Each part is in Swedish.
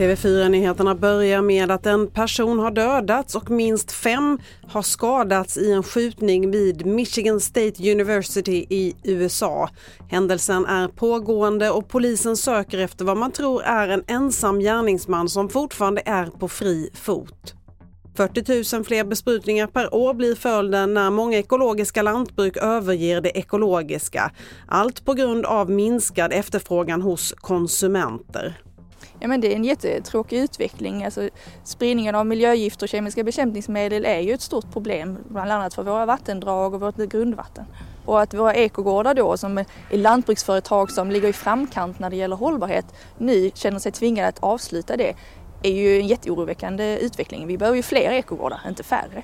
TV4-nyheterna börjar med att en person har dödats och minst fem har skadats i en skjutning vid Michigan State University i USA. Händelsen är pågående och polisen söker efter vad man tror är en ensam gärningsman som fortfarande är på fri fot. 40 000 fler besprutningar per år blir följden när många ekologiska lantbruk överger det ekologiska. Allt på grund av minskad efterfrågan hos konsumenter. Ja, men det är en jättetråkig utveckling. Alltså, spridningen av miljögifter och kemiska bekämpningsmedel är ju ett stort problem, bland annat för våra vattendrag och vårt grundvatten. Och att våra ekogårdar då, som är lantbruksföretag som ligger i framkant när det gäller hållbarhet, nu känner sig tvingade att avsluta det, är ju en jätteoroväckande utveckling. Vi behöver ju fler ekogårdar, inte färre.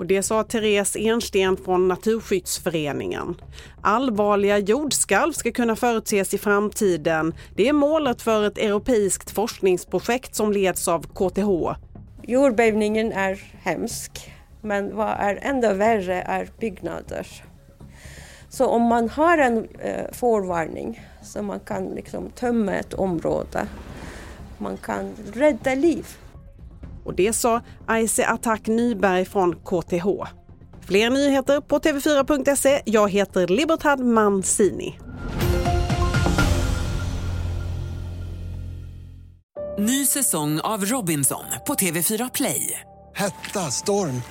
Och det sa Therese Ensten från Naturskyddsföreningen. Allvarliga jordskalv ska kunna förutses i framtiden. Det är målet för ett europeiskt forskningsprojekt som leds av KTH. Jordbävningen är hemsk, men vad är ännu värre är byggnader. Så om man har en eh, förvarning så man kan liksom tömma ett område, man kan rädda liv. Och det sa Aise Attack Nyberg från KTH. Fler nyheter på tv4.se. Jag heter Libertad Mancini. Ny säsong av Robinson på TV4 Play. Hetta, storm,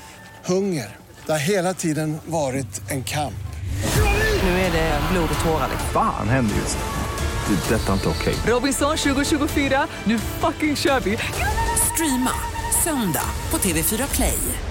hunger. Det har hela tiden varit en kamp. Nu är det blod och tårar. Fan händer just nu. Det. är Detta är inte okej. Robinson 2024, nu fucking kör vi! Streama söndag på TV4 Play.